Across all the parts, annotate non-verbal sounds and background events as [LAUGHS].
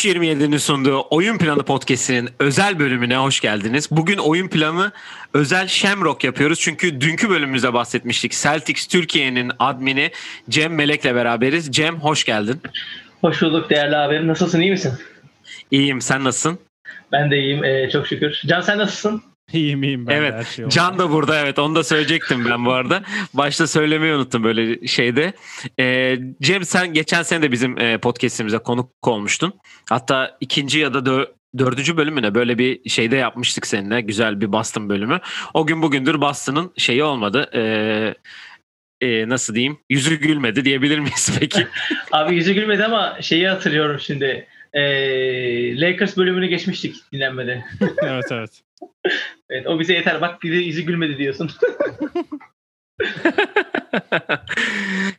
Tuş 27'nin sunduğu Oyun Planı Podcast'inin özel bölümüne hoş geldiniz. Bugün oyun planı özel Shamrock yapıyoruz. Çünkü dünkü bölümümüzde bahsetmiştik. Celtics Türkiye'nin admini Cem Melek'le beraberiz. Cem hoş geldin. Hoş bulduk değerli abim. Nasılsın iyi misin? İyiyim sen nasılsın? Ben de iyiyim ee, çok şükür. Can sen nasılsın? İyiyim iyiyim ben evet, de her şey Can da burada evet onu da söyleyecektim ben bu arada. Başta söylemeyi unuttum böyle şeyde. Ee, Cem sen geçen sene de bizim e, podcastimize konuk olmuştun. Hatta ikinci ya da dö- dördüncü bölümüne böyle bir şeyde yapmıştık seninle. Güzel bir Boston bölümü. O gün bugündür Boston'ın şeyi olmadı. Ee, e, nasıl diyeyim? Yüzü gülmedi diyebilir miyiz peki? [LAUGHS] Abi yüzü gülmedi ama şeyi hatırlıyorum şimdi. Ee, Lakers bölümünü geçmiştik dinlenmede. [LAUGHS] evet evet. evet o bize yeter. Bak bir de yüzü gülmedi diyorsun. [LAUGHS]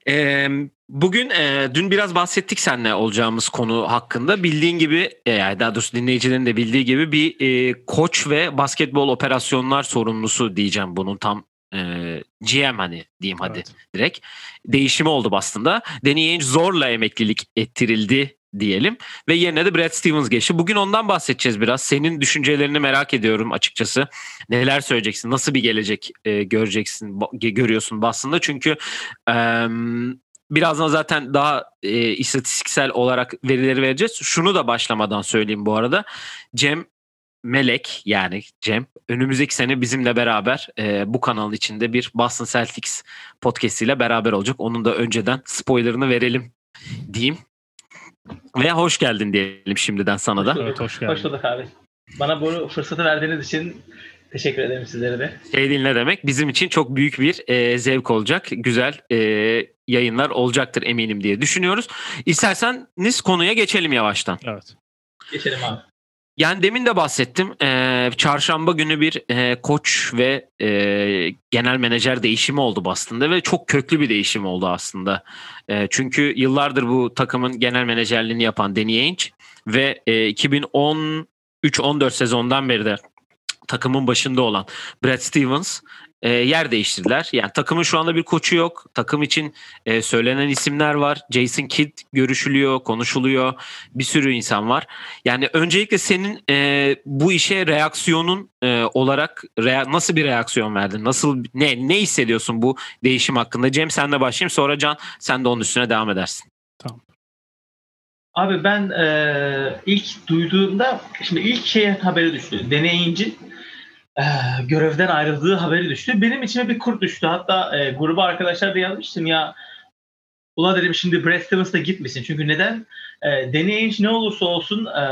e, bugün e, dün biraz bahsettik seninle olacağımız konu hakkında. Bildiğin gibi e, yani daha doğrusu dinleyicilerin de bildiği gibi bir e, koç ve basketbol operasyonlar sorumlusu diyeceğim bunun tam e, GM hani diyeyim hadi Evet. direkt. Değişimi oldu aslında. Danny Ainge zorla emeklilik ettirildi diyelim ve yerine de Brad Stevens geçti. Bugün ondan bahsedeceğiz biraz. Senin düşüncelerini merak ediyorum açıkçası. Neler söyleyeceksin? Nasıl bir gelecek e, göreceksin, görüyorsun Boston'da? Çünkü e, birazdan zaten daha e, istatistiksel olarak verileri vereceğiz. Şunu da başlamadan söyleyeyim bu arada. Cem Melek yani Cem önümüzdeki sene bizimle beraber e, bu kanalın içinde bir Boston Celtics podcast ile beraber olacak. Onun da önceden spoilerını verelim diyeyim. Ve hoş geldin diyelim şimdiden sana da. Evet hoş geldin. Hoş bulduk abi. Bana bu fırsatı verdiğiniz için teşekkür ederim sizlere de. Şey değil ne demek? Bizim için çok büyük bir e, zevk olacak. Güzel e, yayınlar olacaktır eminim diye düşünüyoruz. İsterseniz konuya geçelim yavaştan. Evet. Geçelim abi. Yani demin de bahsettim. Ee, çarşamba günü bir e, koç ve e, genel menajer değişimi oldu Boston'da ve çok köklü bir değişim oldu aslında. E, çünkü yıllardır bu takımın genel menajerliğini yapan Danny Ainge ve e, 2013-14 sezondan beri de takımın başında olan Brad Stevens e, yer değiştirdiler. Yani takımın şu anda bir koçu yok. Takım için e, söylenen isimler var. Jason Kidd görüşülüyor, konuşuluyor. Bir sürü insan var. Yani öncelikle senin e, bu işe reaksiyonun e, olarak rea- nasıl bir reaksiyon verdin? Nasıl ne ne hissediyorsun bu değişim hakkında? Cem sen de başlayayım sonra Can sen de onun üstüne devam edersin. Abi ben e, ilk duyduğumda şimdi ilk şey haberi düştü. Deneyinci e, görevden ayrıldığı haberi düştü. Benim içime bir kurt düştü. Hatta e, gruba arkadaşlar da yazmıştım ya Ula dedim şimdi Brad Stevens da gitmesin. Çünkü neden? E, Danny Ainge ne olursa olsun e,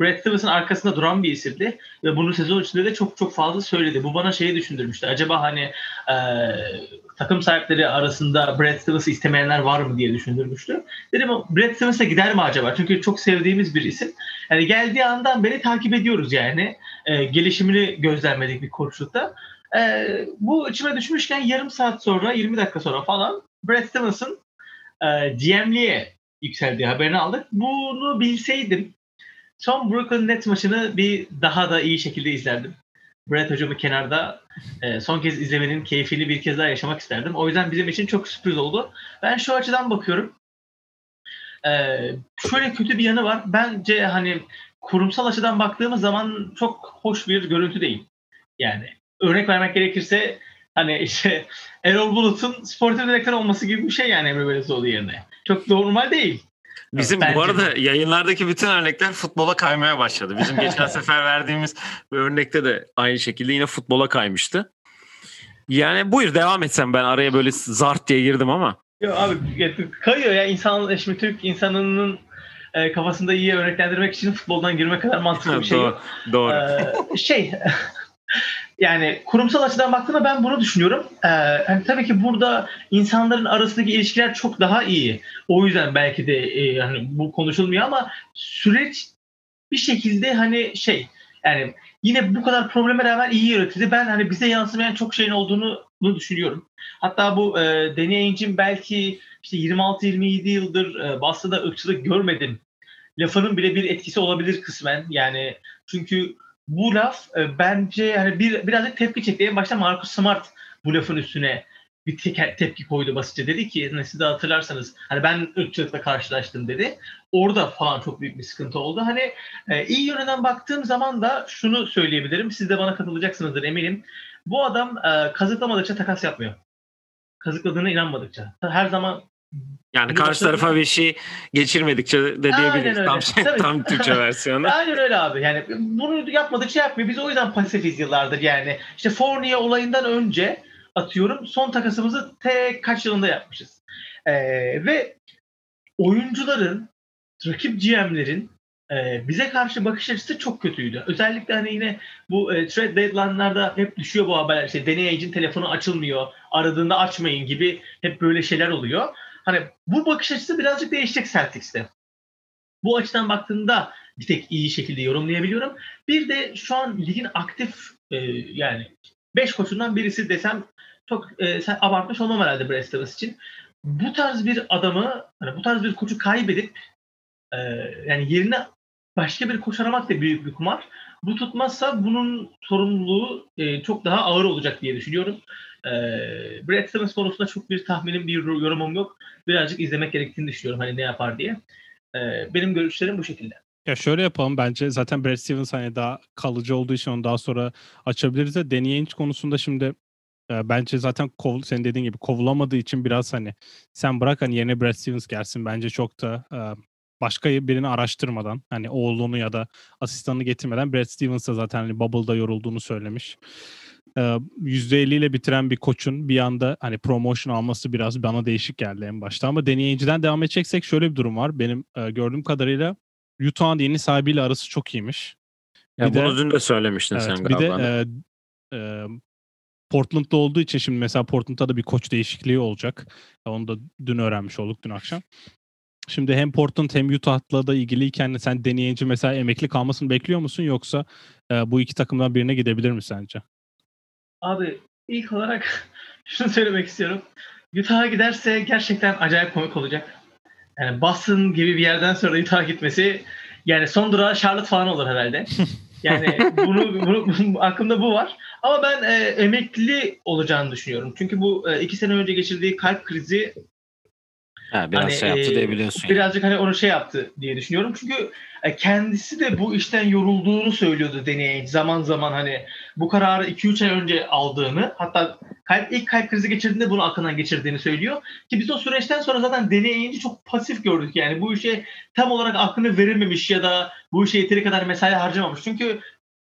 Brad Stevens'ın arkasında duran bir isimdi. Ve bunu sezon içinde de çok çok fazla söyledi. Bu bana şeyi düşündürmüştü. Acaba hani e, takım sahipleri arasında Brad Stevens'ı istemeyenler var mı diye düşündürmüştü. Dedim Brad Stevens'a gider mi acaba? Çünkü çok sevdiğimiz bir isim. Yani geldiği andan beri takip ediyoruz yani. E, gelişimini gözlemledik bir koçlukta. E, bu içime düşmüşken yarım saat sonra, 20 dakika sonra falan Brad Stevens'ın e, GM'liğe yükseldiği haberini aldık. Bunu bilseydim son Brooklyn Nets maçını bir daha da iyi şekilde izlerdim. Brad hocamı kenarda e, son kez izlemenin keyfini bir kez daha yaşamak isterdim. O yüzden bizim için çok sürpriz oldu. Ben şu açıdan bakıyorum. E, şöyle kötü bir yanı var. Bence hani kurumsal açıdan baktığımız zaman çok hoş bir görüntü değil. Yani örnek vermek gerekirse hani işte [LAUGHS] Erol Bulut'un sportif direktör olması gibi bir şey yani Emre Belezoğlu yerine. Çok normal değil. Bizim Bence bu arada de. yayınlardaki bütün örnekler futbola kaymaya başladı. Bizim [LAUGHS] geçen sefer verdiğimiz bir örnekte de aynı şekilde yine futbola kaymıştı. Yani buyur devam etsem ben araya böyle zart diye girdim ama. Yo abi ya, kayıyor ya insan şimdi Türk insanının e, kafasında iyi örneklendirmek için futboldan girmek kadar mantıklı bir [LAUGHS] şey doğru. yok. doğru. Ee, şey [LAUGHS] yani kurumsal açıdan baktığımda ben bunu düşünüyorum. Ee, hani tabii ki burada insanların arasındaki ilişkiler çok daha iyi. O yüzden belki de e, yani bu konuşulmuyor ama süreç bir şekilde hani şey yani yine bu kadar probleme rağmen iyi yönetildi. Ben hani bize yansımayan çok şeyin olduğunu bunu düşünüyorum. Hatta bu e, Ainge'in belki işte 26-27 yıldır e, Boston'da ırkçılık görmedim lafının bile bir etkisi olabilir kısmen. Yani çünkü bu laf e, bence hani bir birazcık tepki çekti. En başta Marcus Smart bu lafın üstüne bir te- tepki koydu basitçe. Dedi ki hani siz de hatırlarsanız hani ben ırkçılıkla karşılaştım dedi. Orada falan çok büyük bir sıkıntı oldu. Hani e, iyi yönünden baktığım zaman da şunu söyleyebilirim. Siz de bana katılacaksınızdır eminim. Bu adam e, kazıklamadıkça takas yapmıyor. Kazıkladığına inanmadıkça. Her zaman yani karşı tarafa bir şey geçirmedikçe de diyebiliriz. Tam, şey, tam Türkçe [LAUGHS] versiyonu. Aynen öyle abi. Yani bunu yapmadıkça yapmıyor. Biz o yüzden pasifiz yıllardır yani. İşte Fournier olayından önce atıyorum son takasımızı tek kaç yılında yapmışız. Ee, ve oyuncuların, rakip GM'lerin e, bize karşı bakış açısı çok kötüydü. Özellikle hani yine bu e, trade deadline'larda hep düşüyor bu haberler. İşte Danny Ainge'in telefonu açılmıyor, aradığında açmayın gibi hep böyle şeyler oluyor. Hani bu bakış açısı birazcık değişecek Celtics'te. Bu açıdan baktığında bir tek iyi şekilde yorumlayabiliyorum. Bir de şu an ligin aktif e, yani 5 koçundan birisi desem çok e, sen abartmış olmam herhalde Brad Stevens için. Bu tarz bir adamı, hani bu tarz bir koçu kaybedip e, yani yerine başka bir koç aramak da büyük bir kumar. Bu tutmazsa bunun sorumluluğu e, çok daha ağır olacak diye düşünüyorum. E, Brad Stevens konusunda çok bir tahminim, bir yorumum yok. Birazcık izlemek gerektiğini düşünüyorum hani ne yapar diye. E, benim görüşlerim bu şekilde. Ya şöyle yapalım bence zaten Brad Stevens hani daha kalıcı olduğu için onu daha sonra açabiliriz de Danny Ainge konusunda şimdi e, bence zaten kov, senin dediğin gibi kovulamadığı için biraz hani sen bırak hani yerine Brad Stevens gelsin bence çok da e, başka birini araştırmadan hani oğlunu ya da asistanını getirmeden Brad Stevens da zaten hani Bubble'da yorulduğunu söylemiş. %50 ile bitiren bir koçun bir anda hani promotion alması biraz bana değişik geldi en başta ama deneyiciden devam edeceksek şöyle bir durum var. Benim gördüğüm kadarıyla Utah'ın yeni sahibiyle arası çok iyiymiş. Ya bir bunu de, dün de söylemiştin evet, sen galiba. Bir de e, e, Portland'da olduğu için şimdi mesela Portland'da da bir koç değişikliği olacak. Onu da dün öğrenmiş olduk dün akşam. Şimdi hem Portland hem Utah'la da ilgiliyken sen deneyici mesela emekli kalmasını bekliyor musun yoksa e, bu iki takımdan birine gidebilir mi sence? Abi ilk olarak [LAUGHS] şunu söylemek istiyorum. Utah'a giderse gerçekten acayip komik olacak. Yani Boston gibi bir yerden sonra Utah'a gitmesi yani son durağı Charlotte falan olur herhalde. [LAUGHS] Yani bunu, bunu, bunu aklımda bu var. Ama ben e, emekli olacağını düşünüyorum. Çünkü bu e, iki sene önce geçirdiği kalp krizi Ha, biraz hani, şey yaptı e, diyebiliyorsun. Birazcık yani. hani onu şey yaptı diye düşünüyorum. Çünkü e, kendisi de bu işten yorulduğunu söylüyordu deney. Zaman zaman hani bu kararı 2-3 ay önce aldığını hatta kalp, ilk kalp krizi geçirdiğinde bunu aklından geçirdiğini söylüyor. Ki biz o süreçten sonra zaten deneyince çok pasif gördük yani. Bu işe tam olarak aklını verememiş ya da bu işe yeteri kadar mesai harcamamış. Çünkü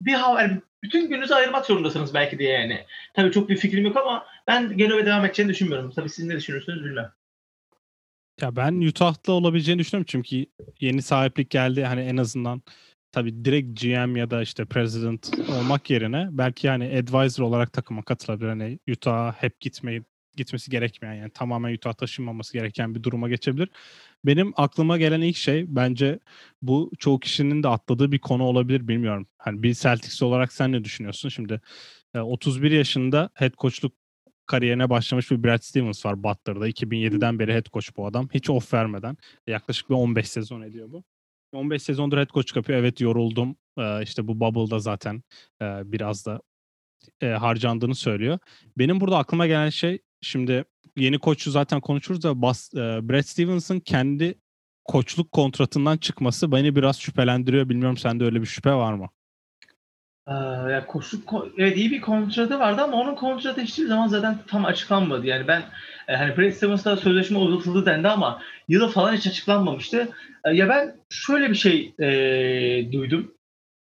bir hava yani bütün gününüzü ayırmak zorundasınız belki diye yani. Tabii çok bir fikrim yok ama ben Genove'ye devam edeceğini düşünmüyorum. Tabii siz ne düşünürsünüz bilmem. Ya ben Utah'ta olabileceğini düşünüyorum çünkü yeni sahiplik geldi hani en azından tabii direkt GM ya da işte president olmak yerine belki yani advisor olarak takıma katılabilir. Hani Utah'a hep gitmeyi gitmesi gerekmeyen yani tamamen Utah taşınmaması gereken bir duruma geçebilir. Benim aklıma gelen ilk şey bence bu çoğu kişinin de atladığı bir konu olabilir bilmiyorum. Hani bir Celtics olarak sen ne düşünüyorsun? Şimdi 31 yaşında head coachluk kariyerine başlamış bir Brad Stevens var Butler'da. 2007'den beri head coach bu adam. Hiç off vermeden. Yaklaşık bir 15 sezon ediyor bu. 15 sezondur head coach yapıyor. Evet yoruldum. Ee, işte bu bubble'da zaten e, biraz da e, harcandığını söylüyor. Benim burada aklıma gelen şey şimdi yeni koçu zaten konuşuruz da Bas, e, Brad Stevens'ın kendi koçluk kontratından çıkması beni biraz şüphelendiriyor. Bilmiyorum sende öyle bir şüphe var mı? Ee, ya koşu evet iyi bir kontratı vardı ama onun kontratı hiçbir zaman zaten tam açıklanmadı. Yani ben e, hani Brad Stevens'la sözleşme uzatıldı dendi ama yılı falan hiç açıklanmamıştı. E, ya ben şöyle bir şey e, duydum.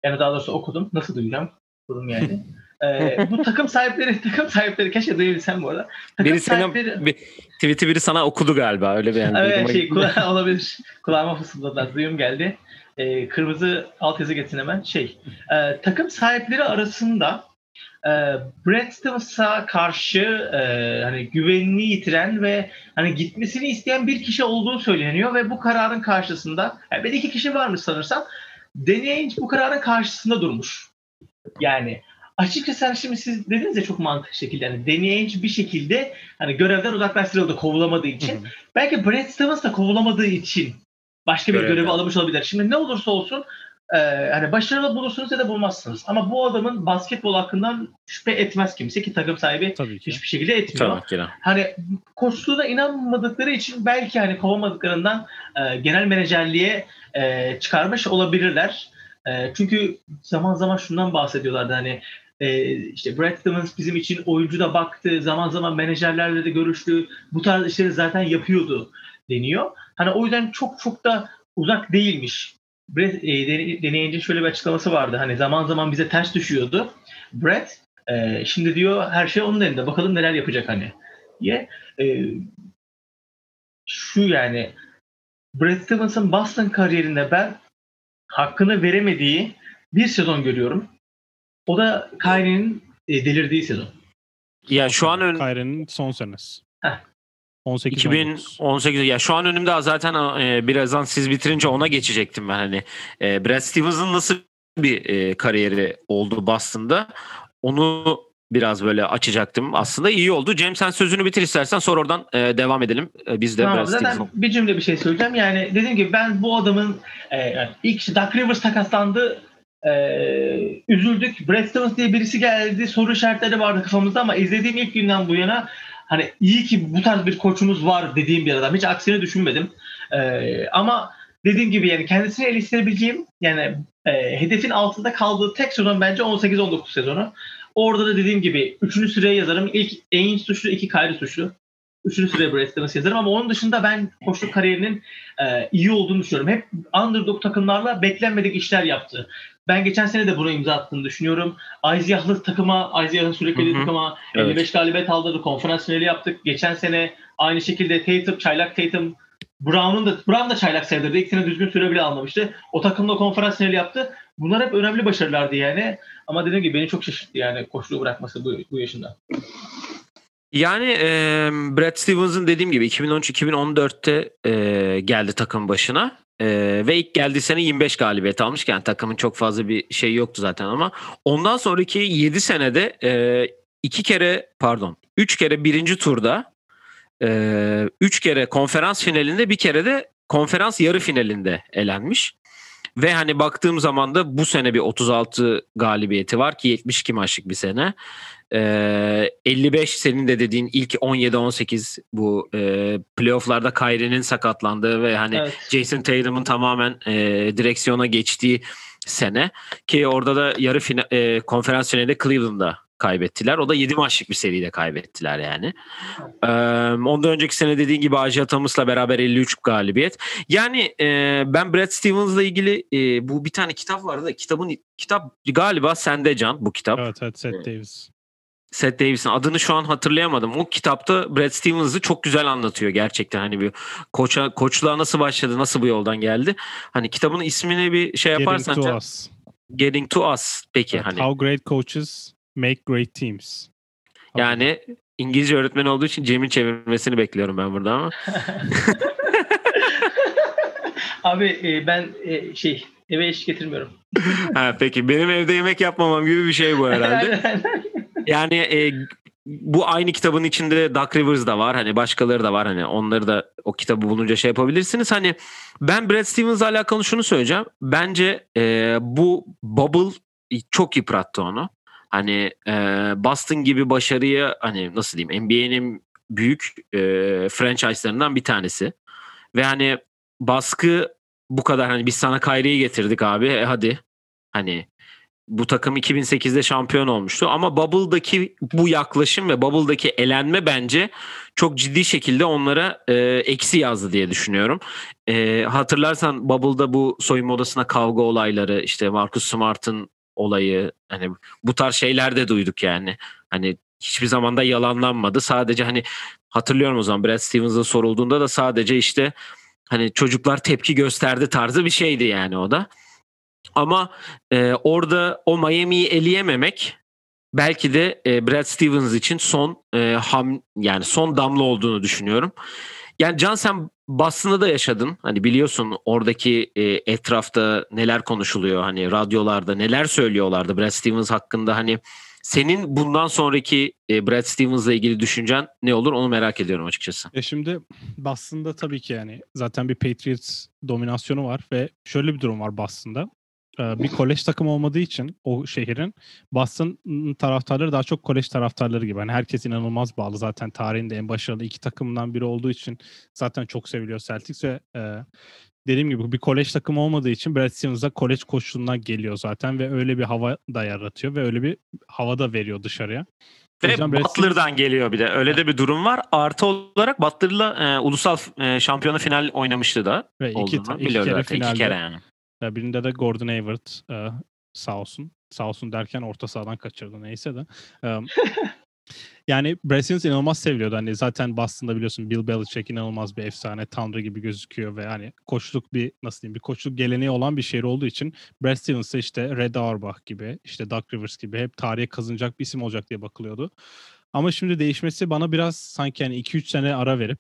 Yani daha doğrusu okudum. Nasıl duyacağım? Okudum yani. e, [LAUGHS] bu takım sahipleri takım sahipleri keşke duyabilsem bu arada. Takım biri sahipleri... sana bir, tweet'i biri sana okudu galiba öyle bir yani. Evet şey kula- [LAUGHS] olabilir. Kulağıma fısıldadılar. Duyum geldi e, kırmızı altyazı getirin hemen. Şey, e, takım sahipleri arasında e, Brad Stevens'a karşı e, hani güvenini yitiren ve hani gitmesini isteyen bir kişi olduğu söyleniyor ve bu kararın karşısında yani bir iki kişi varmış sanırsam Danny Ainge bu kararın karşısında durmuş. Yani açıkçası hani şimdi siz dediniz ya çok mantıklı şekilde yani Danny Ainge bir şekilde hani görevden uzaklaştırıldı kovulamadığı için. Belki Brad Stevens da kovulamadığı için başka bir görevi almış olabilir. Şimdi ne olursa olsun e, hani başarılı bulursunuz ya da bulmazsınız. Ama bu adamın basketbol hakkından şüphe etmez kimse ki takım sahibi Tabii ki. hiçbir şekilde etmiyor. Tabii ki de. Hani koçluğuna inanmadıkları için belki hani kovamadıklarından e, genel menajerliğe e, çıkarmış olabilirler. E, çünkü zaman zaman şundan bahsediyorlardı hani e, işte Brad Stevens bizim için oyuncu da baktı, zaman zaman menajerlerle de görüştü, bu tarz işleri zaten yapıyordu deniyor. Hani o yüzden çok çok da uzak değilmiş. Brad, e, deneyince şöyle bir açıklaması vardı. Hani zaman zaman bize ters düşüyordu. Brad e, şimdi diyor her şey onun elinde. Bakalım neler yapacak hani diye. E, şu yani Brad Stevens'ın Boston kariyerinde ben hakkını veremediği bir sezon görüyorum. O da Kyrie'nin e, delirdiği sezon. Ya şu an ön, Kyrie'nin son senesi. Heh. 18 19. 2018 ya şu an önümde zaten e, birazdan siz bitirince ona geçecektim ben hani. E, Brad Stevens'ın nasıl bir e, kariyeri oldu Boston'da onu biraz böyle açacaktım. Aslında iyi oldu. Cem sen sözünü bitir istersen sonra oradan e, devam edelim. E, biz de Tamam, Brad zaten bir cümle bir şey söyleyeceğim. Yani dediğim gibi ben bu adamın e, yani ilk Doug Rivers takaslandı. E, üzüldük. Brad Stevens diye birisi geldi. Soru işaretleri vardı kafamızda ama izlediğim ilk günden bu yana hani iyi ki bu tarz bir koçumuz var dediğim bir adam. Hiç aksini düşünmedim. E, ama dediğim gibi yani kendisini eleştirebileceğim yani e, hedefin altında kaldığı tek sezon bence 18-19 sezonu. Orada da dediğim gibi üçüncü sıraya yazarım. İlk Ainge suçlu, iki Kyrie suçlu. Üçüncü sıraya Brad Stevens yazarım ama onun dışında ben koçluk kariyerinin e, iyi olduğunu düşünüyorum. Hep underdog takımlarla beklenmedik işler yaptı. Ben geçen sene de buna imza attığını düşünüyorum. Isaiah'lı takıma, Isaiah'ın sürekli takıma Evet. 55 galibiyet aldırdı. Konferans finali yaptık. Geçen sene aynı şekilde Tatum, çaylak Tatum Brown'un da Brown da çaylak sayılırdı. İlk sene düzgün süre bile almamıştı. O takımla konferans finali yaptı. Bunlar hep önemli başarılardı yani. Ama dediğim gibi beni çok şaşırttı yani koçluğu bırakması bu, bu yaşında. Yani e, Brad Stevens'ın dediğim gibi 2013-2014'te e, geldi takım başına. E, ve ilk geldiği sene 25 galibiyet almışken takımın çok fazla bir şey yoktu zaten ama ondan sonraki 7 senede e, iki kere pardon 3 kere birinci turda 3 kere konferans finalinde bir kere de konferans yarı finalinde elenmiş. Ve hani baktığım zaman da bu sene bir 36 galibiyeti var ki 72 maçlık bir sene. Ee, 55 senin de dediğin ilk 17-18 bu e, playofflarda Kyrie'nin sakatlandığı ve hani Evet. Jason Tatum'un tamamen e, direksiyona geçtiği sene ki orada da yarı fina, e, konferans finalinde Cleveland'da kaybettiler. O da 7 maçlık bir seride kaybettiler yani. Ee, ondan önceki sene dediğin gibi Aja Thomas'la beraber 53 galibiyet. Yani e, ben Brad Stevens'la ilgili e, bu bir tane kitap vardı da kitabın kitap galiba sende Can bu kitap. Evet evet Seth Davis. Seth Davis'in adını şu an hatırlayamadım. O kitapta Brad Stevens'ı çok güzel anlatıyor gerçekten. Hani bir koça, koçluğa nasıl başladı, nasıl bu yoldan geldi. Hani kitabın ismini bir şey Getting yaparsan to Can- Us. Getting to Us. Peki Evet, hani How great coaches make great teams. yani İngilizce öğretmen olduğu için Cem'in çevirmesini bekliyorum ben burada ama. [LAUGHS] Abi e, ben e, şey eve eşlik getirmiyorum. [LAUGHS] ha, peki benim evde yemek yapmamam gibi bir şey bu herhalde. [LAUGHS] Yani e, bu aynı kitabın içinde Duck Rivers da var. Hani başkaları da var. Hani onları da o kitabı bulunca şey yapabilirsiniz. Hani ben Brad Stevens'la alakalı şunu söyleyeceğim. Bence e, bu bubble çok yıprattı onu. Hani e, Boston gibi başarıyı hani nasıl diyeyim NBA'nin büyük e, franchise'larından bir tanesi. Ve hani baskı bu kadar hani biz sana Kyrie'yi getirdik abi e hadi. Hani bu takım 2008'de şampiyon olmuştu ama Bubble'daki bu yaklaşım ve Bubble'daki elenme bence çok ciddi şekilde onlara e, eksi yazdı diye düşünüyorum. E, hatırlarsan Bubble'da bu soyunma odasına kavga olayları işte Marcus Smart'ın olayı hani bu tarz şeyler de duyduk yani. Hani hiçbir zaman da yalanlanmadı. Sadece hani hatırlıyorum o zaman Brad Stevens'a sorulduğunda da sadece işte hani çocuklar tepki gösterdi tarzı bir şeydi yani o da. Ama e, orada o Miami'yi eleyememek belki de e, Brad Stevens için son e, ham yani son damla olduğunu düşünüyorum. Yani Can sen Boston'da da yaşadın. Hani biliyorsun oradaki e, etrafta neler konuşuluyor. Hani radyolarda neler söylüyorlardı Brad Stevens hakkında. Hani senin bundan sonraki e, Brad Stevens'la ilgili düşüncen ne olur onu merak ediyorum açıkçası. Ya şimdi Boston'da tabii ki yani zaten bir Patriots dominasyonu var ve şöyle bir durum var Boston'da. E, bir kolej takım olmadığı için o şehrin Boston taraftarları daha çok kolej taraftarları gibi. Yani herkes inanılmaz bağlı. Zaten tarihinde en başarılı iki takımdan biri olduğu için zaten çok seviliyor Celtics ve e, dediğim gibi bir kolej takımı olmadığı için Brad Stevens'a kolej koşulundan geliyor zaten ve öyle bir hava da yaratıyor ve öyle bir hava da veriyor dışarıya. Ve Butler'dan geliyor bir de. Öyle de bir durum var. Artı olarak Butler'la e, ulusal e, şampiyonu final oynamıştı da. Ve iki, iki kere finalde. İki kere yani. Birinde de Gordon Hayward e, sağ olsun. Sağ olsun derken orta sahadan kaçırdı neyse de. E, [LAUGHS] yani Brad Stevens inanılmaz seviliyordu. Hani zaten Boston'da biliyorsun Bill Belichick inanılmaz bir efsane, tanrı gibi gözüküyor ve hani koçluk bir nasıl diyeyim bir koçluk geleneği olan bir şehir olduğu için Brad Stevens'a işte Red Auerbach gibi, işte Doug Rivers gibi hep tarihe kazınacak bir isim olacak diye bakılıyordu. Ama şimdi değişmesi bana biraz sanki yani 2-3 sene ara verip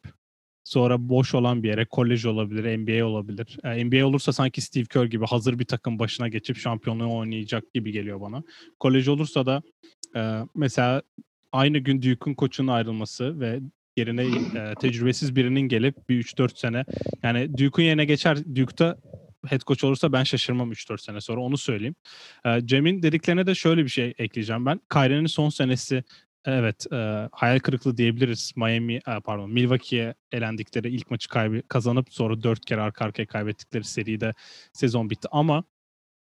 sonra boş olan bir yere kolej olabilir, NBA olabilir. Yani NBA olursa sanki Steve Kerr gibi hazır bir takım başına geçip şampiyonluğu oynayacak gibi geliyor bana. Kolej olursa da e, mesela aynı gün Duke'un koçunun ayrılması ve yerine e, tecrübesiz birinin gelip bir 3-4 sene yani Duke'un yerine geçer Duke'da head coach olursa ben şaşırmam 3-4 sene sonra onu söyleyeyim. E, Cem'in dediklerine de şöyle bir şey ekleyeceğim ben. Kyrie'nin son senesi evet e, hayal kırıklığı diyebiliriz. Miami e, pardon Milwaukee'ye elendikleri ilk maçı kaybı kazanıp sonra 4 kere arka arkaya kaybettikleri seride sezon bitti ama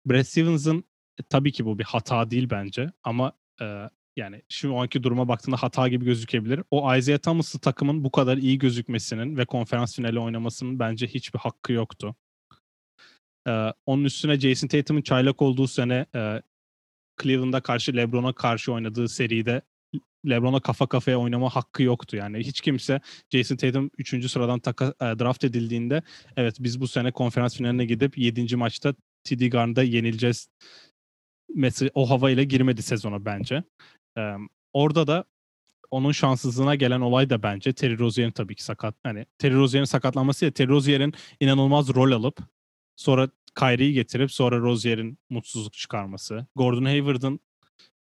Brad Stevens'ın e, tabii ki bu bir hata değil bence ama e, yani şu anki duruma baktığında hata gibi gözükebilir. O Isaiah Thomas'lı takımın bu kadar iyi gözükmesinin ve konferans finali oynamasının bence hiçbir hakkı yoktu. Ee, onun üstüne Jason Tatum'un çaylak olduğu sene e, Cleveland'a karşı LeBron'a karşı oynadığı seride LeBron'a kafa kafaya oynama hakkı yoktu. Yani hiç kimse Jason Tatum 3. sıradan taka, e, draft edildiğinde evet biz bu sene konferans finaline gidip 7. maçta TD Garden'da yenileceğiz mesela o havayla girmedi sezona bence. Ee, orada da onun şanssızlığına gelen olay da bence Terry Rozier'in tabii ki sakat. Hani Terry Rozier'in sakatlanması ya Terry Rozier'in inanılmaz rol alıp sonra Kyrie'yi getirip sonra Rozier'in mutsuzluk çıkarması. Gordon Hayward'ın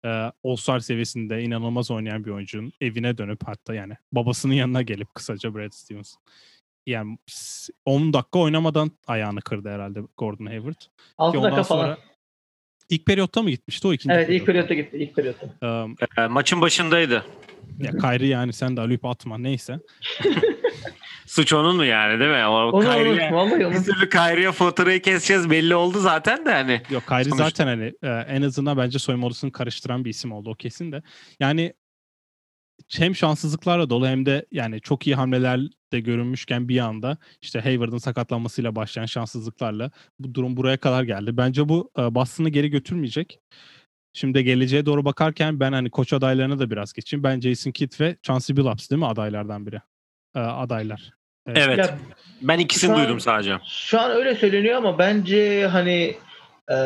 e, All-Star seviyesinde inanılmaz oynayan bir oyuncunun evine dönüp hatta yani babasının yanına gelip kısaca Brad Stevens. Yani 10 dakika oynamadan ayağını kırdı herhalde Gordon Hayward. 6 dakika sonra, falan. İlk periyotta mı gitmişti o ikinci Evet ilk periyotta gitti. ilk periyotta. Um, e, maçın başındaydı. Ya Kayri yani sen de alüp atma neyse. [LAUGHS] Suç onun mu yani değil mi? O onu, Kayri'ye, onu, bir Kayri'ye faturayı keseceğiz belli oldu zaten de hani. Yok Kayri sonuçta... zaten hani e, en azından bence soyunma odasını karıştıran bir isim oldu o kesin de. Yani hem şanssızlıklarla dolu hem de yani çok iyi hamleler de görünmüşken bir anda işte Hayward'ın sakatlanmasıyla başlayan şanssızlıklarla bu durum buraya kadar geldi. Bence bu e, Boston'ı geri götürmeyecek. Şimdi geleceğe doğru bakarken ben hani koç adaylarına da biraz geçeyim. Ben Jason Kidd ve Chauncey Billups değil mi adaylardan biri? Ee, adaylar. Evet. evet. Ya, ben ikisini an, duydum sadece. Şu an öyle söyleniyor ama bence hani e,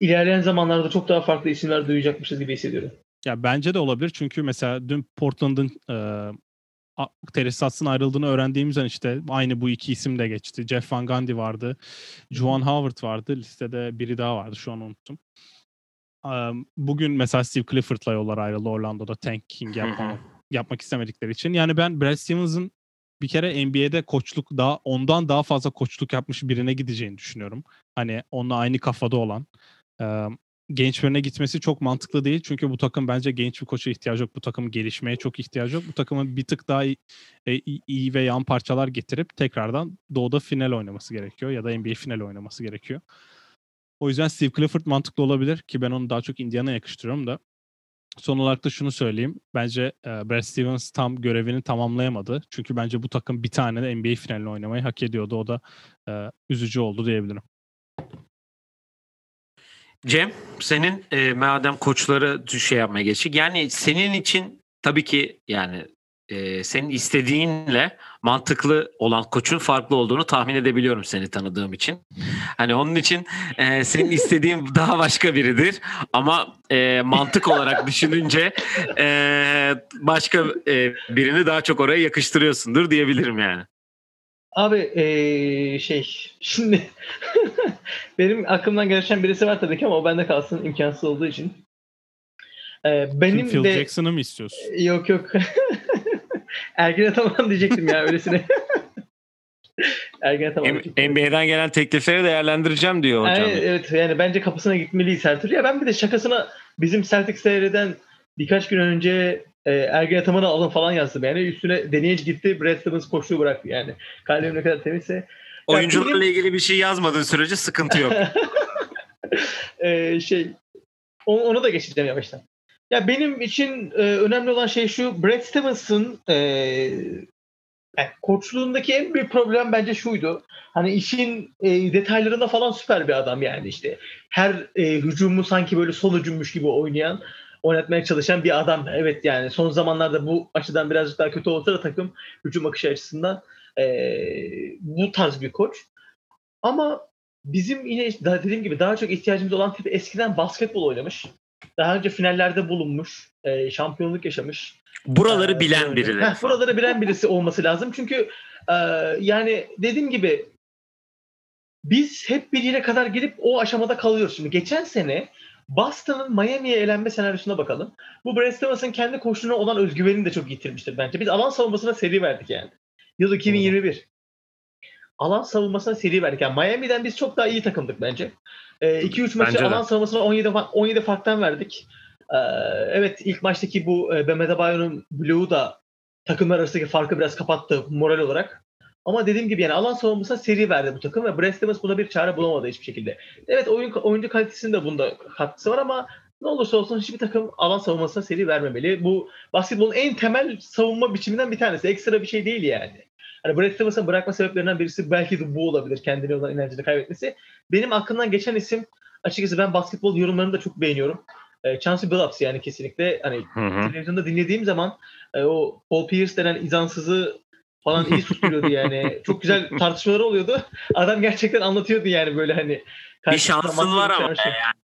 ilerleyen zamanlarda çok daha farklı isimler duyacakmışız gibi hissediyorum. Ya bence de olabilir çünkü mesela dün Portland'ın e, Terry ayrıldığını öğrendiğimiz an işte aynı bu iki isim de geçti. Jeff Van Gundy vardı. Juan Howard vardı. Listede biri daha vardı. Şu an unuttum. Bugün mesela Steve Clifford'la yollar ayrıldı Orlando'da tanking yapma, yapmak istemedikleri için. Yani ben Brad Stevens'ın bir kere NBA'de koçluk daha ondan daha fazla koçluk yapmış birine gideceğini düşünüyorum. Hani onunla aynı kafada olan genç birine gitmesi çok mantıklı değil. Çünkü bu takım bence genç bir koça ihtiyacı yok. Bu takımın gelişmeye çok ihtiyacı yok. Bu takımın bir tık daha iyi, e, iyi ve yan parçalar getirip tekrardan doğuda final oynaması gerekiyor. Ya da NBA final oynaması gerekiyor. O yüzden Steve Clifford mantıklı olabilir ki ben onu daha çok Indiana yakıştırıyorum da. Son olarak da şunu söyleyeyim. Bence e, Brad Stevens tam görevini tamamlayamadı. Çünkü bence bu takım bir tane de NBA finalini oynamayı hak ediyordu. O da e, üzücü oldu diyebilirim. Cem, senin e, madem koçları şey yapmaya geçtik. Yani senin için tabii ki yani e, senin istediğinle mantıklı olan koçun farklı olduğunu tahmin edebiliyorum seni tanıdığım için. Hani onun için e, senin istediğin [LAUGHS] daha başka biridir ama e, mantık olarak düşününce e, başka e, birini daha çok oraya yakıştırıyorsundur diyebilirim yani. Abi ee, şey şimdi [LAUGHS] benim aklımdan geçen birisi var tabii ki ama o bende kalsın imkansız olduğu için. Ee, benim Phil de... Jackson'ı mı istiyorsun? Yok yok. [LAUGHS] Ergin tamam [LAUGHS] diyecektim ya öylesine. Ergen Ataman. NBA'den gelen teklifleri değerlendireceğim diyor hocam. Yani, evet yani bence kapısına gitmeliyiz her türlü. Ya ben bir de şakasına bizim Celtics seyreden birkaç gün önce e, Ergen Ataman'ı alın falan yazdım. Yani üstüne deneyici gitti. Brad Stevens koşuyu bıraktı yani. Kalbim ne kadar temizse. Oyuncularla benim... ilgili bir şey yazmadığın sürece sıkıntı yok. [LAUGHS] e, şey onu, da geçeceğim yavaştan. Ya benim için e, önemli olan şey şu Brad Stevens'ın e, yani koçluğundaki en büyük problem bence şuydu. Hani işin e, detaylarında falan süper bir adam yani işte. Her e, hücumu sanki böyle son hücummuş gibi oynayan, oynatmaya çalışan bir adam. Evet yani son zamanlarda bu açıdan birazcık daha kötü olsa da takım hücum akışı açısından e, bu tarz bir koç. Ama bizim yine dediğim gibi daha çok ihtiyacımız olan tip eskiden basketbol oynamış. Daha önce finallerde bulunmuş, e, şampiyonluk yaşamış. Buraları ee, bilen biri. Heh, buraları bilen birisi olması lazım. Çünkü e, yani dediğim gibi biz hep bir yere kadar gelip o aşamada kalıyoruz. Şimdi geçen sene Boston'ın Miami'ye elenme senaryosuna bakalım. Bu Brad Stevens'ın kendi koşuna olan özgüvenini de çok yitirmiştir bence. Biz alan savunmasına seri verdik yani. Yıl 2021. Alan savunmasına seri verdik. Yani Miami'den biz çok daha iyi takımdık bence. 2-3 e, maçı alan savunmasına 17 17 farktan verdik. Ee, evet ilk maçtaki bu e, Bemede Bayo'nun Blue'u da takımlar arasındaki farkı biraz kapattı moral olarak. Ama dediğim gibi yani alan savunmasına seri verdi bu takım ve Stevens buna bir çare bulamadı hiçbir şekilde. Evet oyun oyuncu kalitesinde bunda katkısı var ama ne olursa olsun hiçbir takım alan savunmasına seri vermemeli. Bu basketbolun en temel savunma biçiminden bir tanesi. Ekstra bir şey değil yani. Hani Brad Stevens'ın bırakma sebeplerinden birisi belki de bu olabilir. Kendine olan inancını kaybetmesi. Benim aklımdan geçen isim açıkçası ben basketbol yorumlarını da çok beğeniyorum. E, Chauncey Billups yani kesinlikle hani hı hı. televizyonda dinlediğim zaman e, o Paul Pierce denen izansızı falan iyi susturuyordu yani. [LAUGHS] Çok güzel tartışmalar oluyordu. Adam gerçekten anlatıyordu yani böyle hani. Bir şansın var ama yani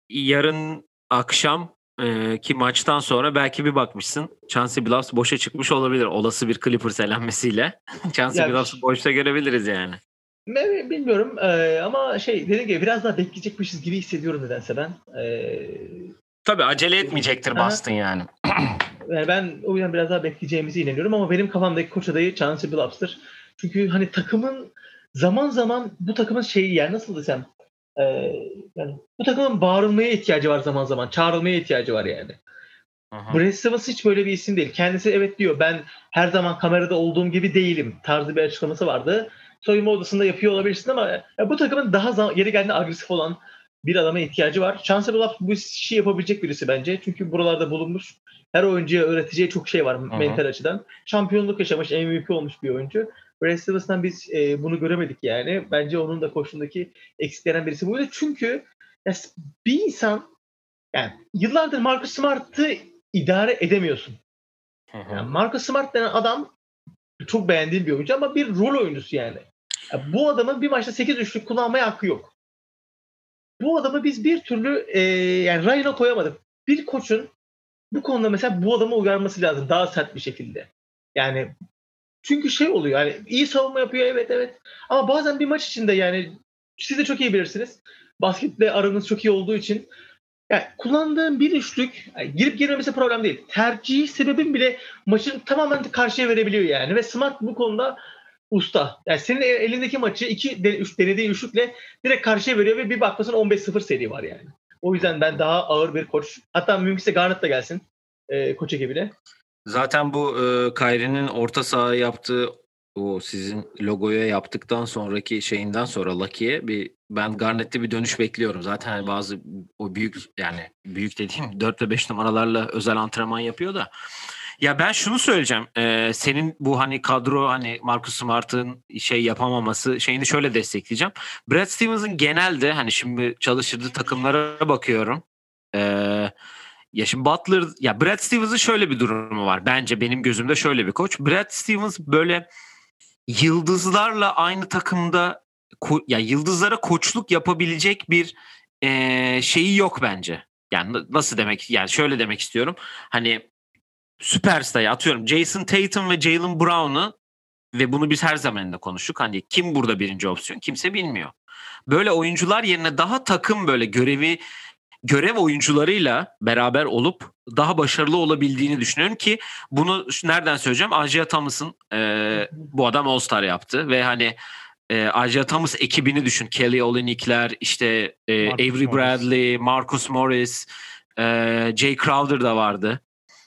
yarın akşam e, ki maçtan sonra belki bir bakmışsın Chauncey Billups boşa çıkmış olabilir. Olası bir Clippers elenmesiyle. [LAUGHS] Chauncey yani, Billups'ı boşta görebiliriz yani. Bilmiyorum ee, ama şey dediğim gibi biraz daha bekleyecekmişiz gibi hissediyorum nedense ben. Ee, Tabii acele etmeyecektir Boston yani. [CLEARS THROAT] yani ben o yüzden biraz daha bekleyeceğimizi inanıyorum ama benim kafamdaki koç adayı Chauncey Billups'tır. Çünkü hani takımın zaman zaman bu takımın şeyi yani nasıl desem e, yani bu takımın bağırılmaya ihtiyacı var zaman zaman. Çağrılmaya ihtiyacı var yani. Aha. Brad Stevens hiç böyle bir isim değil. Kendisi evet diyor ben her zaman kamerada olduğum gibi değilim tarzı bir açıklaması vardı. Soyunma odasında yapıyor olabilirsin ama ya bu takımın daha zaman, yeri geldiğinde agresif olan bir adama ihtiyacı var. Chancellor Love bu işi yapabilecek birisi bence. Çünkü buralarda bulunmuş. Her oyuncuya öğreteceği çok şey var Hı-hı. mental açıdan. Şampiyonluk yaşamış, MVP olmuş bir oyuncu. Brad Stevens'tan biz e, bunu göremedik yani. Bence onun da koşundaki eksiklerinden birisi buydu. Çünkü ya, bir insan yani yıllardır Marcus Smart'ı idare edemiyorsun. Yani Marcus Smart denen adam çok beğendiğim bir oyuncu ama bir rol oyuncusu yani. Ya, bu adamın bir maçta 8 üçlük kullanmaya hakkı yok bu adamı biz bir türlü e, yani rayına koyamadık. Bir koçun bu konuda mesela bu adamı uyarması lazım daha sert bir şekilde. Yani çünkü şey oluyor yani iyi savunma yapıyor evet evet ama bazen bir maç içinde yani siz de çok iyi bilirsiniz. Basketle aranız çok iyi olduğu için yani kullandığın bir üçlük yani girip girmemesi problem değil. Tercih sebebin bile maçın tamamen karşıya verebiliyor yani ve Smart bu konuda usta. Yani senin elindeki maçı iki de, üç, denediği üçlükle direkt karşıya veriyor ve bir bakmasın 15-0 seri var yani. O yüzden ben daha ağır bir koç. Hatta mümkünse Garnett da gelsin e, koç ekibine. Zaten bu e, Kyrie'nin orta saha yaptığı o sizin logoya yaptıktan sonraki şeyinden sonra Lucky'ye bir ben Garnett'te bir dönüş bekliyorum. Zaten hani bazı o büyük yani büyük dediğim 4 ve 5 numaralarla özel antrenman yapıyor da ya ben şunu söyleyeceğim. Ee, senin bu hani kadro hani Marcus Smart'ın şey yapamaması şeyini şöyle destekleyeceğim. Brad Stevens'ın genelde hani şimdi çalıştırdığı takımlara bakıyorum. Ee, ya şimdi Butler ya Brad Stevens'ın şöyle bir durumu var. Bence benim gözümde şöyle bir koç. Brad Stevens böyle yıldızlarla aynı takımda ya yıldızlara koçluk yapabilecek bir e, şeyi yok bence. Yani nasıl demek yani şöyle demek istiyorum. Hani süperstar'ı atıyorum Jason Tatum ve Jalen Brown'u ve bunu biz her zaman konuştuk. Hani kim burada birinci opsiyon kimse bilmiyor. Böyle oyuncular yerine daha takım böyle görevi görev oyuncularıyla beraber olup daha başarılı olabildiğini düşünüyorum ki bunu nereden söyleyeceğim? Ajay Thomas'ın e, bu adam All Star yaptı ve hani e, Isaiah Thomas ekibini düşün. Kelly Olynyk'ler, işte e, Marcus Avery Morris. Bradley, Marcus Morris, e, Jay Crowder da vardı.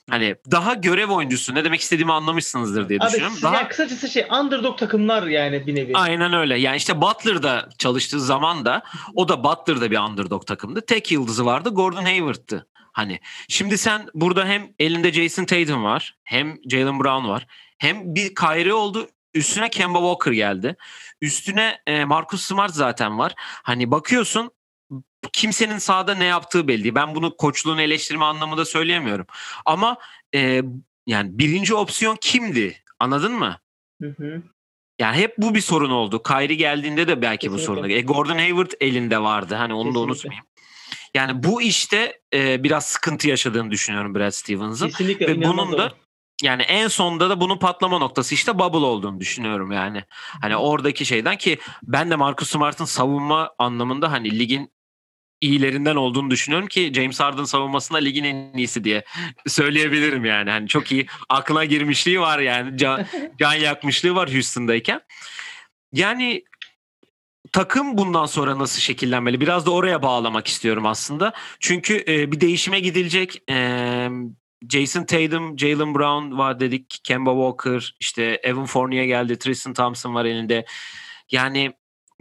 Hani daha görev oyuncusu ne demek istediğimi anlamışsınızdır diye Abi düşünüyorum. siz- Daha yani kısacası şey underdog takımlar yani bir nevi. Aynen öyle. Yani işte Butler'da çalıştığı zaman da o da Butler'da bir underdog takımdı. Tek yıldızı vardı Gordon Hayward'tı. Hani şimdi sen burada hem elinde Jason Tatum var, hem Jalen Brown var, hem bir Kyrie oldu. Üstüne Kemba Walker geldi. Üstüne e, Marcus Smart zaten var. Hani bakıyorsun kimsenin sahada ne yaptığı belli. değil. Ben bunu koçluğunu eleştirme anlamında söyleyemiyorum. Ama e, yani birinci opsiyon kimdi? Anladın mı? Hı hı. Yani hep bu bir sorun oldu. Kyrie geldiğinde de belki bu Kesinlikle. sorun. E, Gordon Hayward elinde vardı. Hani onu da Kesinlikle. unutmayayım. Yani bu işte e, biraz sıkıntı yaşadığını düşünüyorum Brad Stevens'ın. Ve bunun da yani en sonda da bunun patlama noktası işte bubble olduğunu düşünüyorum yani. Hani oradaki şeyden ki ben de Marcus Smart'ın savunma anlamında hani ligin iyilerinden olduğunu düşünüyorum ki James Harden savunmasında ligin en iyisi diye söyleyebilirim yani. Hani çok iyi aklına girmişliği var yani. Can, [LAUGHS] can yakmışlığı var Houston'dayken. Yani takım bundan sonra nasıl şekillenmeli? Biraz da oraya bağlamak istiyorum aslında. Çünkü e, bir değişime gidilecek. E, Jason Tatum, Jalen Brown var dedik. Kemba Walker, işte Evan Fournier geldi. Tristan Thompson var elinde. Yani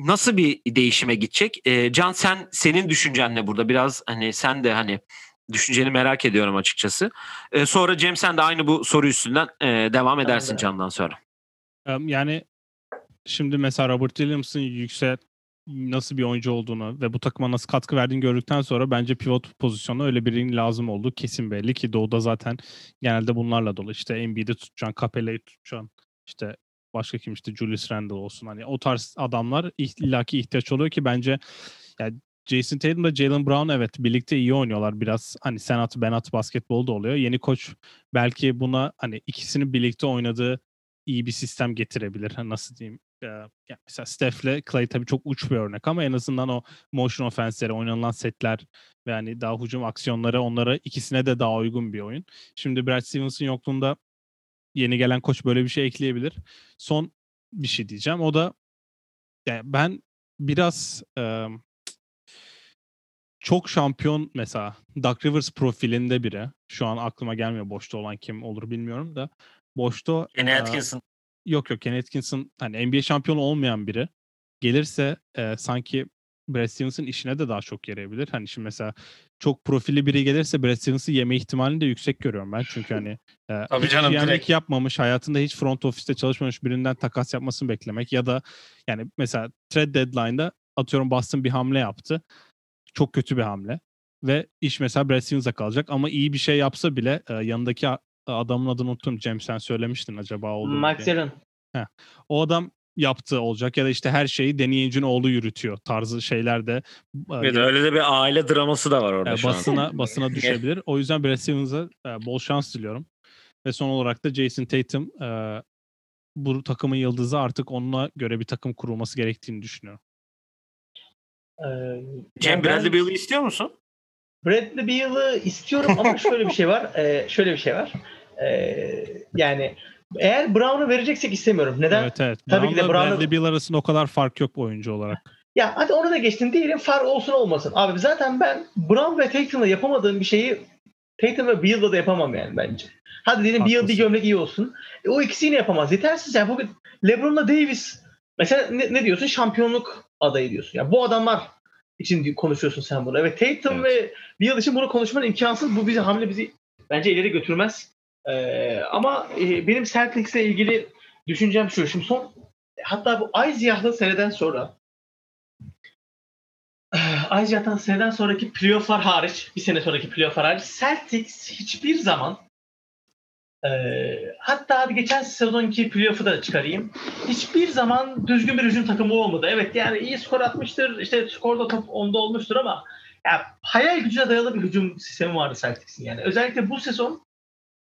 nasıl bir değişime gidecek? E, Can sen senin düşüncen ne burada? Biraz hani sen de hani düşünceni merak ediyorum açıkçası. E, sonra Cem sen de aynı bu soru üstünden e, devam edersin Tamamdır. Can'dan sonra. Yani şimdi mesela Robert Williams'ın yüksek nasıl bir oyuncu olduğunu ve bu takıma nasıl katkı verdiğini gördükten sonra bence pivot pozisyonuna öyle birinin lazım olduğu kesin belli ki Doğu'da zaten genelde bunlarla dolu. İşte Embiid'i tutacaksın, Capella'yı tutacaksın. İşte başka kim işte Julius Randle olsun. Hani o tarz adamlar illaki ihtiyaç oluyor ki bence yani Jason Tatum da Jalen Brown evet birlikte iyi oynuyorlar biraz. Hani sen at ben at basketbol da oluyor. Yeni koç belki buna hani ikisinin birlikte oynadığı iyi bir sistem getirebilir. Ha, Nasıl diyeyim? Ee, ya mesela Steph'le Clay tabii çok uç bir örnek ama en azından o motion offense'lere, oynanılan setler ve hani daha hücum aksiyonları onlara ikisine de daha uygun bir oyun. Şimdi Brad Stevens'ın yokluğunda yeni gelen koç böyle bir şey ekleyebilir. Son bir şey diyeceğim. O da yani ben biraz e, çok şampiyon mesela Doug Rivers profilinde biri. Şu an aklıma gelmiyor boşta olan kim olur bilmiyorum da. Boşta Kenny e, Atkinson. Yok yok Ken Atkinson hani NBA şampiyonu olmayan biri gelirse e, sanki Brad Stevens'ın işine de daha çok yarayabilir. Hani şimdi mesela çok profilli biri gelirse Brad Stevens'ı yeme ihtimalini de yüksek görüyorum ben. Çünkü hani e, Tabii canım, direkt. yapmamış, hayatında hiç front office'te çalışmamış birinden takas yapmasını beklemek ya da yani mesela trade deadline'da atıyorum Boston bir hamle yaptı. Çok kötü bir hamle ve iş mesela Brad Stevens'a kalacak ama iyi bir şey yapsa bile e, yanındaki adamın adını unuttum. Cem sen söylemiştin acaba oldu mu Max. Allen. O adam yaptığı olacak ya da işte her şeyi deneyicinin oğlu yürütüyor tarzı şeyler de e, Evet, öyle de bir aile draması da var orada e, şu an. basına [LAUGHS] basına düşebilir. O yüzden Brad Stevens'a e, bol şans diliyorum. Ve son olarak da Jason Tatum e, bu takımın yıldızı artık onunla göre bir takım kurulması gerektiğini düşünüyorum. Ee, Cem yani Bradley Beal'ı istiyor musun? Bradley Beal'ı istiyorum ama şöyle bir şey var. [LAUGHS] Ee, şöyle bir şey var. Ee, yani eğer Brown'u vereceksek istemiyorum. Neden? Evet evet. Tabii ki de Brown'la Bradley Beal arasında o kadar fark yok oyuncu olarak. Ya hadi onu da geçtim diyelim far olsun olmasın. Abi zaten ben Brown ve Tatum'la yapamadığım bir şeyi Tatum ve Beal'la da yapamam yani bence. Hadi diyelim Beal bir gömlek iyi olsun. E, o ikisi yine yapamaz. Yetersiz yani bugün LeBron'la Davis mesela ne, ne diyorsun? Şampiyonluk adayı diyorsun. Ya bu adamlar için konuşuyorsun sen bunu. Evet Tatum ve Beal için bunu konuşman imkansız. Bu bizi hamle bizi bence ileri götürmez. Ee, ama e, benim Celtics'le ilgili düşüncem şu. Şimdi son hatta bu Ay seneden sonra [SIGHS] Ayrıca seneden sonraki playofflar hariç, bir sene sonraki playofflar hariç Celtics hiçbir zaman e, hatta geçen sezonki playoff'u da çıkarayım. Hiçbir zaman düzgün bir hücum takımı olmadı. Evet yani iyi skor atmıştır. işte skorda top onda olmuştur ama ya, hayal gücüne dayalı bir hücum sistemi vardı Celtics'in yani. Özellikle bu sezon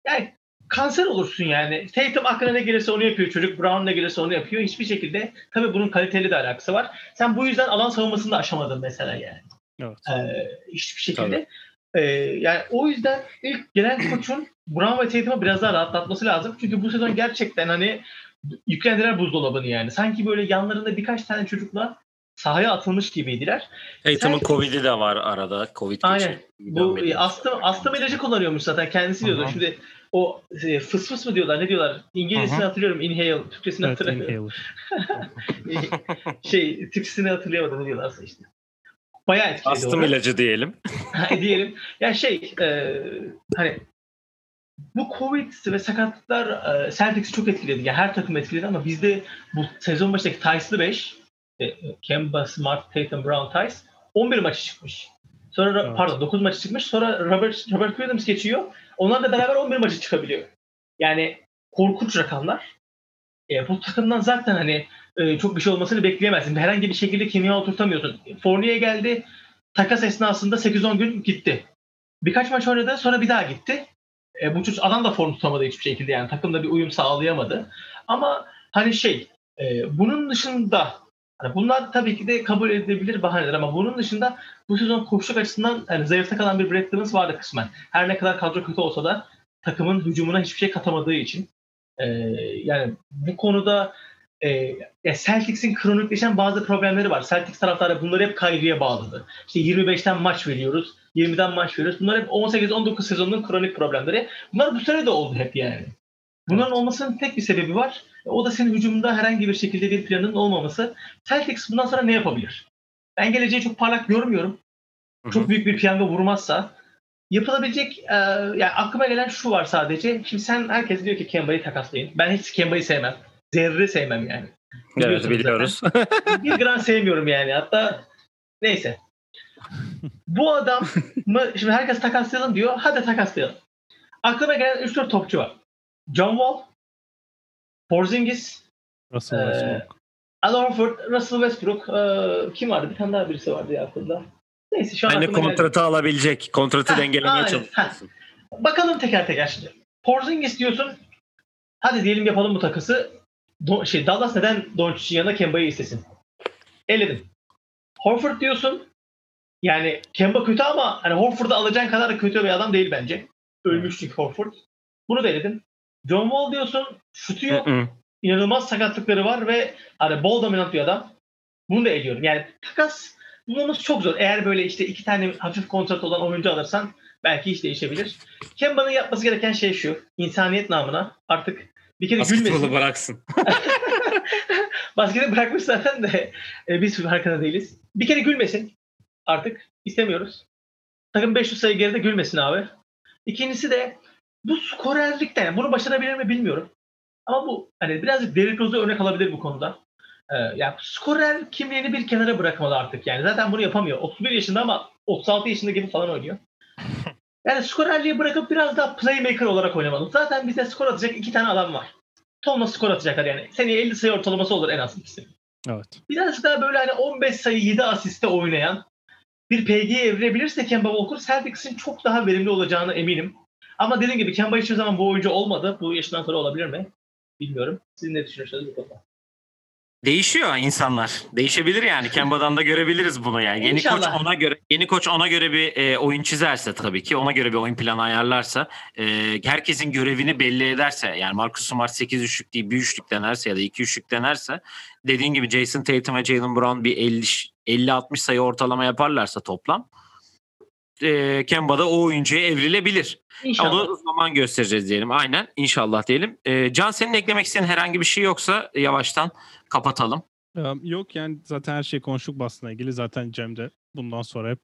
yani kanser olursun yani. Tatum aklına ne gelirse onu yapıyor çocuk. Brown ne gelirse onu yapıyor. Hiçbir şekilde tabii bunun kaliteli de alakası var. Sen bu yüzden alan savunmasını da aşamadın mesela yani. Evet. Ee, hiçbir şekilde. Ee, yani o yüzden ilk gelen koçun Brown ve Tatum'u biraz daha rahatlatması lazım. Çünkü bu sezon gerçekten hani yüklendiler buzdolabını yani. Sanki böyle yanlarında birkaç tane çocukla sahaya atılmış gibiydiler. Tatum'un Sen- Covid'i de var arada. Covid Aynen. Bu astım, astım ilacı kullanıyormuş zaten kendisi diyordu. Aha. Şimdi o e, fıs fıs mı diyorlar ne diyorlar? İngilizcesini Aha. hatırlıyorum. Inhale. Türkçesini Evet, hatırlamıyorum. [LAUGHS] şey Türkçesini hatırlayamadım ne diyorlarsa işte. Bayağı etkiledi Astım onu. ilacı diyelim. [LAUGHS] diyelim. Ya şey e, hani bu Covid ve sakatlıklar e, Celtics'i çok etkiledi. Yani her takım etkiledi ama bizde bu sezon başındaki Tice'lı 5 e, Kemba, Smart, Tatum, Brown, Tice 11 maçı çıkmış. Sonra Evet. pardon 9 maçı çıkmış. Sonra Robert, Robert Williams geçiyor. Onlarla beraber 11 maçı çıkabiliyor. Yani korkunç rakamlar. E, bu takımdan zaten hani e, çok bir şey olmasını bekleyemezsin. Herhangi bir şekilde kimya oturtamıyorsun. Fournier geldi. Takas esnasında 8-10 gün gitti. Birkaç maç oynadı sonra bir daha gitti. E, bu çocuk adam da form tutamadı hiçbir şekilde yani takımda bir uyum sağlayamadı. Ama hani şey e, bunun dışında hani bunlar tabii ki de kabul edilebilir bahaneler ama bunun dışında bu sezon koşuluk açısından yani zayıfta kalan bir Brad Stevens vardı kısmen. Her ne kadar kadro kötü olsa da takımın hücumuna hiçbir şey katamadığı için. E, yani bu konuda e, ya Celtics'in kronikleşen bazı problemleri var. Celtics taraftarı bunları hep Kyrie'ye bağladı. İşte 25'ten maç veriyoruz, 20'den maç veriyoruz. Bunlar hep 18-19 sezonunun kronik problemleri. Bunlar bu sene de oldu hep yani. Bunların olmasının tek bir sebebi var. O da senin hücumunda herhangi bir şekilde bir planın olmaması. Celtics bundan sonra ne yapabilir? Ben geleceği çok parlak görmüyorum. Çok büyük bir piyango vurmazsa yapılabilecek e, yani aklıma gelen şu var sadece. Şimdi sen herkes diyor ki Kemba'yı takaslayın. Ben hiç Kemba'yı sevmem. Zerre sevmem yani. Evet Biliyorsunuz biliyoruz. [LAUGHS] bir gram sevmiyorum yani. Hatta neyse. Bu adam mı şimdi herkes takaslayalım diyor. Hadi takaslayalım. Aklıma gelen 3-4 topçu var. John Wall, Porzingis, Russell Ee, Westbrook. Al Horford, Russell Westbrook. e, kim vardı? Bir tane daha birisi vardı ya aklımda. Neyse şu an Aynı aklıma geldi. kontratı alabilecek. Kontratı Heh, dengelemeye çalışıyorsun. Bakalım teker teker şimdi. Porzingis diyorsun. Hadi diyelim yapalım bu takası. Do- şey Dallas neden Doncic'in yanına Kemba'yı istesin? Eledim. Horford diyorsun. Yani Kemba kötü ama hani Horford'u alacağın kadar da kötü bir adam değil bence. Ölmüş çünkü Horford. Bunu da eledim. John Wall diyorsun. Şutu yok. İnanılmaz sakatlıkları var ve hani bol dominant bir adam. Bunu da ediyorum. Yani takas bulmamız çok zor. Eğer böyle işte iki tane hafif kontrat olan oyuncu alırsan belki iş değişebilir. Kemba'nın yapması gereken şey şu. insaniyet namına artık bir kere Basketbolu gülmesin. bıraksın. [LAUGHS] [LAUGHS] Basketi bırakmış zaten de e, biz farkında değiliz. Bir kere gülmesin. Artık istemiyoruz. Takım 500 sayı geride gülmesin abi. İkincisi de bu skorerlikten yani bunu başarabilir mi bilmiyorum. Ama bu hani birazcık Derrick Rose'a örnek alabilir bu konuda. Ee, yani skorer kimliğini bir kenara bırakmalı artık. Yani zaten bunu yapamıyor. 31 yaşında ama 36 yaşında gibi falan oynuyor. [LAUGHS] Yani skorerliği bırakıp biraz daha playmaker olarak oynamalı. Zaten bize skor atacak iki tane adam var. Tonla skor atacaklar yani. Seneye 50 sayı ortalaması olur en az ikisi. Evet. Biraz daha böyle hani 15 sayı 7 asiste oynayan bir PG'ye evrilebilirse Kemba Walker Celtics'in çok daha verimli olacağını eminim. Ama dediğim gibi Kemba hiçbir zaman bu oyuncu olmadı. Bu yaşından sonra olabilir mi? Bilmiyorum. Siz ne düşünüyorsunuz bu konuda? Değişiyor insanlar. Değişebilir yani. Kemba'dan da görebiliriz bunu yani. Yeni koç İnşallah. ona göre yeni koç ona göre bir e, oyun çizerse tabii ki ona göre bir oyun planı ayarlarsa e, herkesin görevini belli ederse yani Marcus Smart 8 üçlük değil bir üçlük denerse ya da 2 üçlük denerse dediğin gibi Jason Tatum ve Jalen Brown bir 50 50-60 sayı ortalama yaparlarsa toplam e, Kemba'da o oyuncuya evrilebilir. İnşallah. Onu zaman göstereceğiz diyelim. Aynen. İnşallah diyelim. E, Can senin eklemek istediğin herhangi bir şey yoksa yavaştan kapatalım. Yok yani zaten her şey konuştuk basına ilgili. Zaten Cem de bundan sonra hep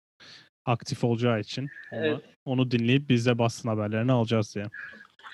aktif olacağı için ona- Evet. onu dinleyip biz de basın haberlerini alacağız diye.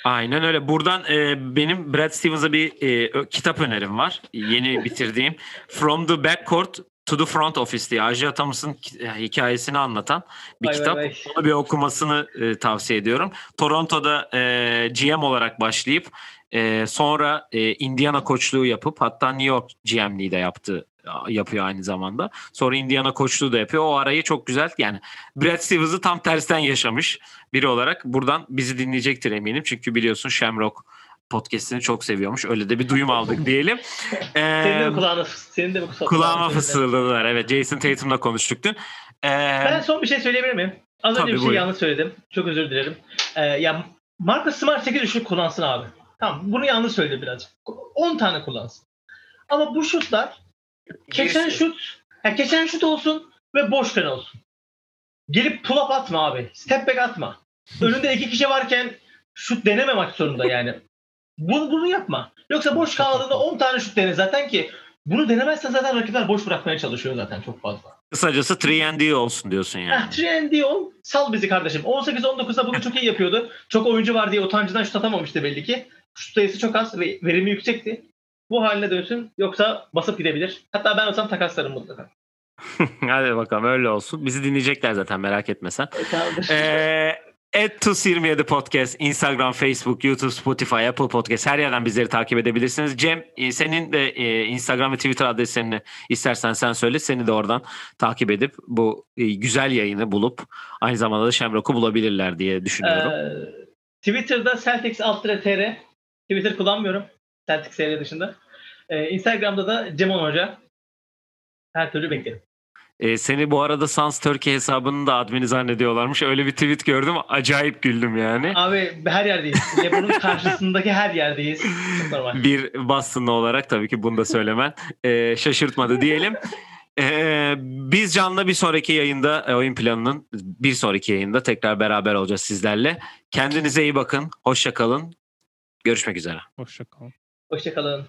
Aynen öyle. Buradan e, benim Brad Stevens'a bir e, kitap önerim var. Yeni bitirdiğim. From the Backcourt to the Front Office diye Aja Thomas'ın e, hikayesini anlatan bir Vay vay kitap. vay. Onu bir okumasını e, tavsiye ediyorum. Toronto'da e, GM olarak başlayıp e, sonra e, Indiana koçluğu yapıp hatta New York GM'liği de yaptı yapıyor aynı zamanda. Sonra Indiana koçluğu da yapıyor. O arayı çok güzel yani Brad Stevens'ı tam tersten yaşamış biri olarak buradan bizi dinleyecektir eminim. Çünkü biliyorsun Shamrock podcast'ini çok seviyormuş. Öyle de bir duyum aldık [LAUGHS] diyelim. Senin de Ee, mi kulağına, senin de mi kulağına, kulağıma senin de. fısıldadılar. Evet Jason Tatum'la konuştuk dün. Ee, Ben son bir şey söyleyebilir miyim? Az önce bir şey buyurun. yanlış söyledim. Çok özür dilerim. Ee, ya Marcus Smart 8 üçlük kullansın abi. Tamam bunu yanlış söyledi birazcık. 10 tane kullansın. Ama bu şutlar geçen şut, yani geçen şut olsun ve boş kale olsun. Gelip pull up atma abi. Step back atma. Önünde iki kişi varken şut denememek zorunda yani. Bunu, bunu yapma. Yoksa boş kaldığında 10 tane şut dene zaten ki bunu denemezsen zaten rakipler boş bırakmaya çalışıyor zaten çok fazla. Kısacası 3 olsun diyorsun yani. Heh, 3 ol. Sal bizi kardeşim. 18-19'da bunu çok iyi yapıyordu. Çok oyuncu var diye utancından şut atamamıştı belli ki. Şut sayısı çok az ve verimi yüksekti. Bu haline dönsün. Yoksa basıp gidebilir. Hatta ben olsam takaslarım mutlaka. [LAUGHS] Hadi bakalım öyle olsun. Bizi dinleyecekler zaten merak etme sen. E, tamamdır. Ee, At 27 Podcast, Instagram, Facebook, YouTube, Spotify, Apple Podcast her yerden bizleri takip edebilirsiniz. Cem e, senin de e, Instagram ve Twitter adreslerini istersen sen söyle. Seni de oradan takip edip bu e, güzel yayını bulup aynı zamanda da Shamrock'u bulabilirler diye düşünüyorum. Ee, Twitter'da Celtics alt tr. Twitter kullanmıyorum. Celtics seri dışında. Ee, Instagram'da da Cemon Hoca. Her türlü beklerim. E, seni bu arada Sans Turkey hesabının da admini zannediyorlarmış. Öyle bir tweet gördüm. Acayip güldüm yani. Abi her yerdeyiz. Lebron'un [LAUGHS] karşısındaki her yerdeyiz. Çok normal. bir Boston'lı olarak tabii ki bunu da söylemen e, şaşırtmadı diyelim. E, biz Can'la bir sonraki yayında e, oyun planının bir sonraki yayında tekrar beraber olacağız sizlerle. Kendinize iyi bakın. Hoşça kalın. Görüşmek üzere. Hoşçakalın. Hoşçakalın.